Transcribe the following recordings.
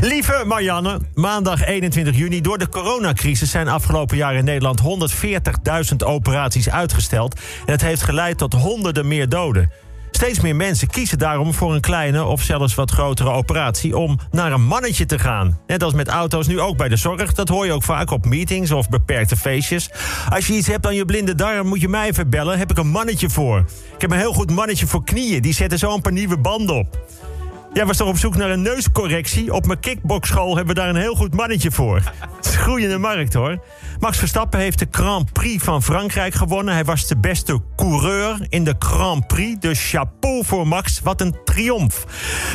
Lieve Marianne, maandag 21 juni. Door de coronacrisis zijn afgelopen jaar in Nederland 140.000 operaties uitgesteld. En het heeft geleid tot honderden meer doden. Steeds meer mensen kiezen daarom voor een kleine of zelfs wat grotere operatie om naar een mannetje te gaan. Net als met auto's nu ook bij de zorg. Dat hoor je ook vaak op meetings of beperkte feestjes. Als je iets hebt aan je blinde darm, moet je mij even bellen. Heb ik een mannetje voor. Ik heb een heel goed mannetje voor knieën. Die zetten zo een paar nieuwe banden op. Jij was toch op zoek naar een neuscorrectie? Op mijn kickboxschool hebben we daar een heel goed mannetje voor. Het is groeiende markt hoor. Max Verstappen heeft de Grand Prix van Frankrijk gewonnen. Hij was de beste coureur in de Grand Prix. Dus chapeau voor Max. Wat een triomf.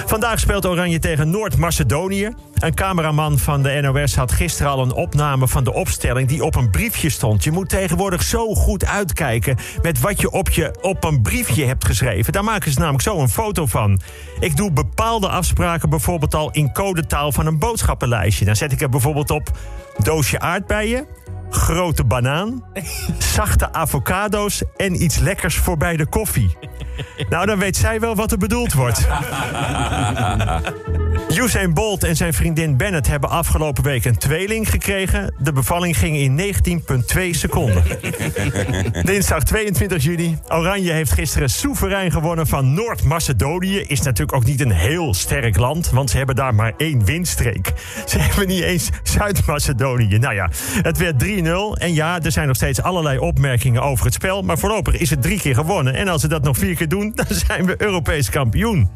Vandaag speelt Oranje tegen Noord-Macedonië. Een cameraman van de NOS had gisteren al een opname van de opstelling die op een briefje stond. Je moet tegenwoordig zo goed uitkijken met wat je op, je op een briefje hebt geschreven. Daar maken ze namelijk zo een foto van. Ik doe bepaalde afspraken bijvoorbeeld al in codetaal van een boodschappenlijstje. Dan zet ik er bijvoorbeeld op doosje aardbeien grote banaan, zachte avocado's en iets lekkers voor bij de koffie. Nou, dan weet zij wel wat er bedoeld wordt. Usain Bolt en zijn vriendin Bennett hebben afgelopen week een tweeling gekregen. De bevalling ging in 19,2 seconden. Dinsdag 22 juni. Oranje heeft gisteren soeverein gewonnen van Noord-Macedonië. Is natuurlijk ook niet een heel sterk land, want ze hebben daar maar één windstreek. Ze hebben niet eens Zuid-Macedonië. Nou ja, het werd 3-0. En ja, er zijn nog steeds allerlei opmerkingen over het spel. Maar voorlopig is het drie keer gewonnen. En als ze dat nog vier keer doen, dan zijn we Europees kampioen.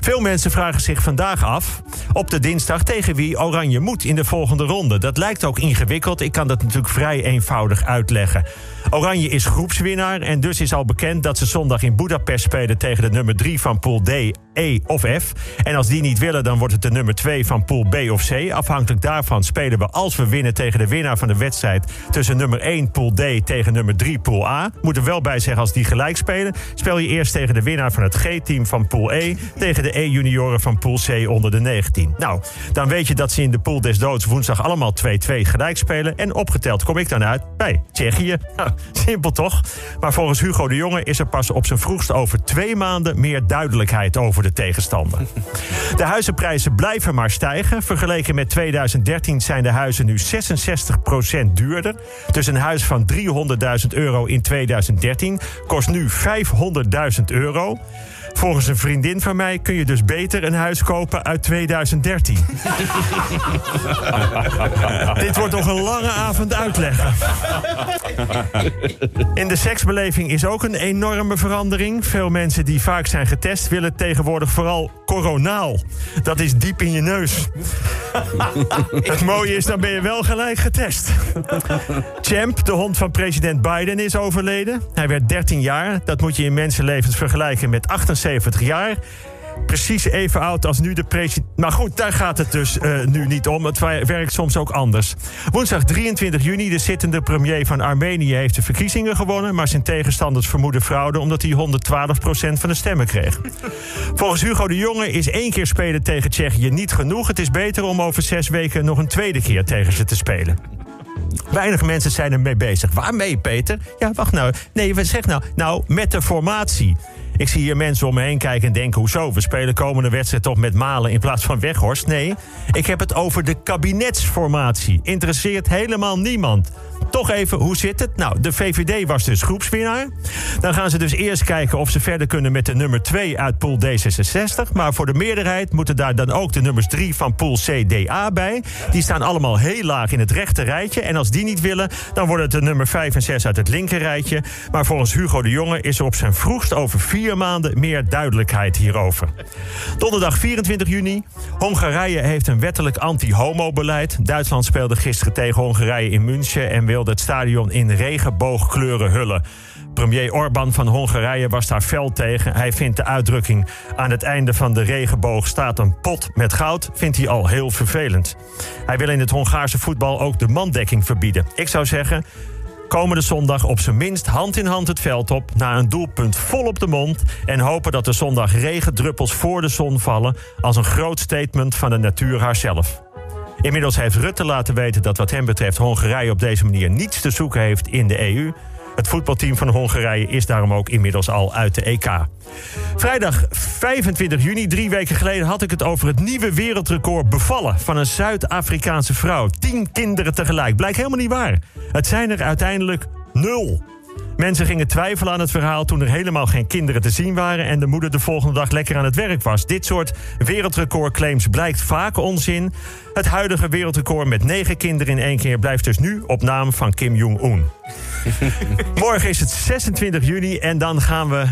Veel mensen vragen zich vandaag af op de dinsdag tegen wie Oranje moet in de volgende ronde. Dat lijkt ook ingewikkeld. Ik kan dat natuurlijk vrij eenvoudig uitleggen. Oranje is groepswinnaar en dus is al bekend dat ze zondag in Budapest spelen tegen de nummer 3 van Pool D, E of F. En als die niet willen, dan wordt het de nummer 2 van Pool B of C. Afhankelijk daarvan spelen we als we winnen tegen de winnaar van de wedstrijd tussen nummer 1 Pool D tegen nummer 3 Pool A. Moet er wel bij zeggen als die gelijk spelen, speel je eerst tegen de winnaar van het G-team van Pool E tegen de E-junioren van Pool C onder de 19. Nou, dan weet je dat ze in de Pool des Doods woensdag allemaal 2-2 gelijk spelen. En opgeteld kom ik dan uit bij Tsjechië. Simpel toch? Maar volgens Hugo de Jonge is er pas op zijn vroegst over twee maanden meer duidelijkheid over de tegenstander. De huizenprijzen blijven maar stijgen. Vergeleken met 2013 zijn de huizen nu 66% duurder. Dus een huis van 300.000 euro in 2013 kost nu 500.000 euro. Volgens een vriendin van mij kun je dus beter een huis kopen uit 2013. Dit wordt nog een lange avond uitleggen. In de seksbeleving is ook een enorme verandering. Veel mensen die vaak zijn getest willen tegenwoordig vooral coronaal. Dat is diep in je neus. Het mooie is, dan ben je wel gelijk getest. Champ, de hond van president Biden, is overleden. Hij werd 13 jaar. Dat moet je in mensenlevens vergelijken met 78 jaar precies even oud als nu de president. Maar goed, daar gaat het dus uh, nu niet om. Het werkt soms ook anders. Woensdag 23 juni, de zittende premier van Armenië heeft de verkiezingen gewonnen. Maar zijn tegenstanders vermoeden fraude omdat hij 112% van de stemmen kreeg. Volgens Hugo de Jonge is één keer spelen tegen Tsjechië niet genoeg. Het is beter om over zes weken nog een tweede keer tegen ze te spelen. Weinig mensen zijn ermee bezig. Waarmee, Peter? Ja, wacht nou. Nee, zeg nou. Nou, met de formatie. Ik zie hier mensen om me heen kijken en denken: hoezo? We spelen komende wedstrijd toch met Malen in plaats van Weghorst? Nee, ik heb het over de kabinetsformatie. Interesseert helemaal niemand. Toch even, hoe zit het? Nou, de VVD was dus groepswinnaar. Dan gaan ze dus eerst kijken of ze verder kunnen met de nummer 2 uit pool D66. Maar voor de meerderheid moeten daar dan ook de nummers 3 van pool CDA bij. Die staan allemaal heel laag in het rechter rijtje. En als die niet willen, dan worden het de nummer 5 en 6 uit het linker rijtje. Maar volgens Hugo de Jonge is er op zijn vroegst over vier maanden meer duidelijkheid hierover. Donderdag 24 juni. Hongarije heeft een wettelijk anti-homo-beleid. Duitsland speelde gisteren tegen Hongarije in München en wilde het stadion in regenboogkleuren hullen. Premier Orbán van Hongarije was daar fel tegen. Hij vindt de uitdrukking aan het einde van de regenboog staat een pot met goud... vindt hij al heel vervelend. Hij wil in het Hongaarse voetbal ook de mandekking verbieden. Ik zou zeggen, komende zondag op zijn minst hand in hand het veld op... na een doelpunt vol op de mond... en hopen dat er zondag regendruppels voor de zon vallen... als een groot statement van de natuur haarzelf. Inmiddels heeft Rutte laten weten dat wat hem betreft Hongarije op deze manier niets te zoeken heeft in de EU. Het voetbalteam van Hongarije is daarom ook inmiddels al uit de EK. Vrijdag 25 juni, drie weken geleden, had ik het over het nieuwe wereldrecord bevallen van een Zuid-Afrikaanse vrouw. Tien kinderen tegelijk. Blijkt helemaal niet waar. Het zijn er uiteindelijk nul. Mensen gingen twijfelen aan het verhaal toen er helemaal geen kinderen te zien waren en de moeder de volgende dag lekker aan het werk was. Dit soort wereldrecordclaims blijkt vaak onzin. Het huidige wereldrecord met negen kinderen in één keer blijft dus nu op naam van Kim Jong-un. Morgen is het 26 juni en dan gaan we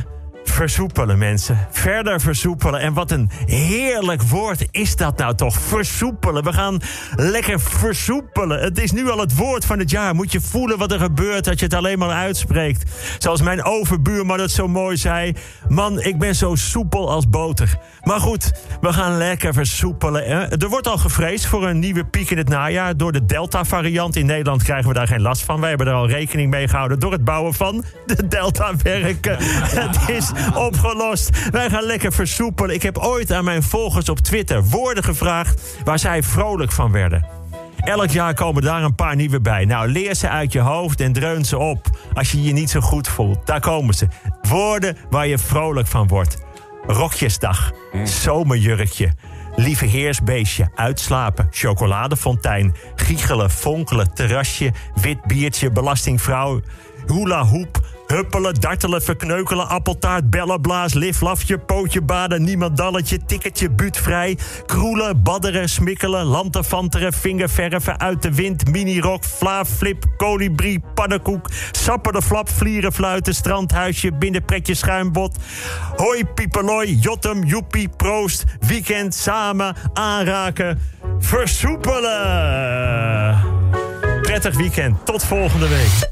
versoepelen, mensen. Verder versoepelen. En wat een heerlijk woord is dat nou toch? Versoepelen. We gaan lekker versoepelen. Het is nu al het woord van het jaar. Moet je voelen wat er gebeurt als je het alleen maar uitspreekt. Zoals mijn overbuurman het zo mooi zei. Man, ik ben zo soepel als boter. Maar goed, we gaan lekker versoepelen. Er wordt al gevreesd voor een nieuwe piek in het najaar. Door de Delta-variant in Nederland krijgen we daar geen last van. Wij hebben er al rekening mee gehouden door het bouwen van de Delta-werken. Het is opgelost. Wij gaan lekker versoepelen. Ik heb ooit aan mijn volgers op Twitter woorden gevraagd waar zij vrolijk van werden. Elk jaar komen daar een paar nieuwe bij. Nou, leer ze uit je hoofd en dreun ze op. Als je je niet zo goed voelt, daar komen ze. Woorden waar je vrolijk van wordt. Rokjesdag, zomerjurkje, lieve heersbeestje, uitslapen, chocoladefontein, giechelen, fonkelen, terrasje, wit biertje, belastingvrouw, hula hoep, Huppelen, dartelen, verkneukelen, appeltaart, bellen, blaas, liflafje, pootje baden, niemandalletje, tikketje, buutvrij, kroelen, badderen, smikkelen, lanterfanteren, vingerverven, uit de wind, minirok, flaaflip, kolibrie, pannenkoek, sappen de flap, vlieren, fluiten, strandhuisje, binnenpretje, schuimbot, hoi, piepelooi, jotem, joepie, proost, weekend, samen, aanraken, versoepelen. Prettig weekend, tot volgende week.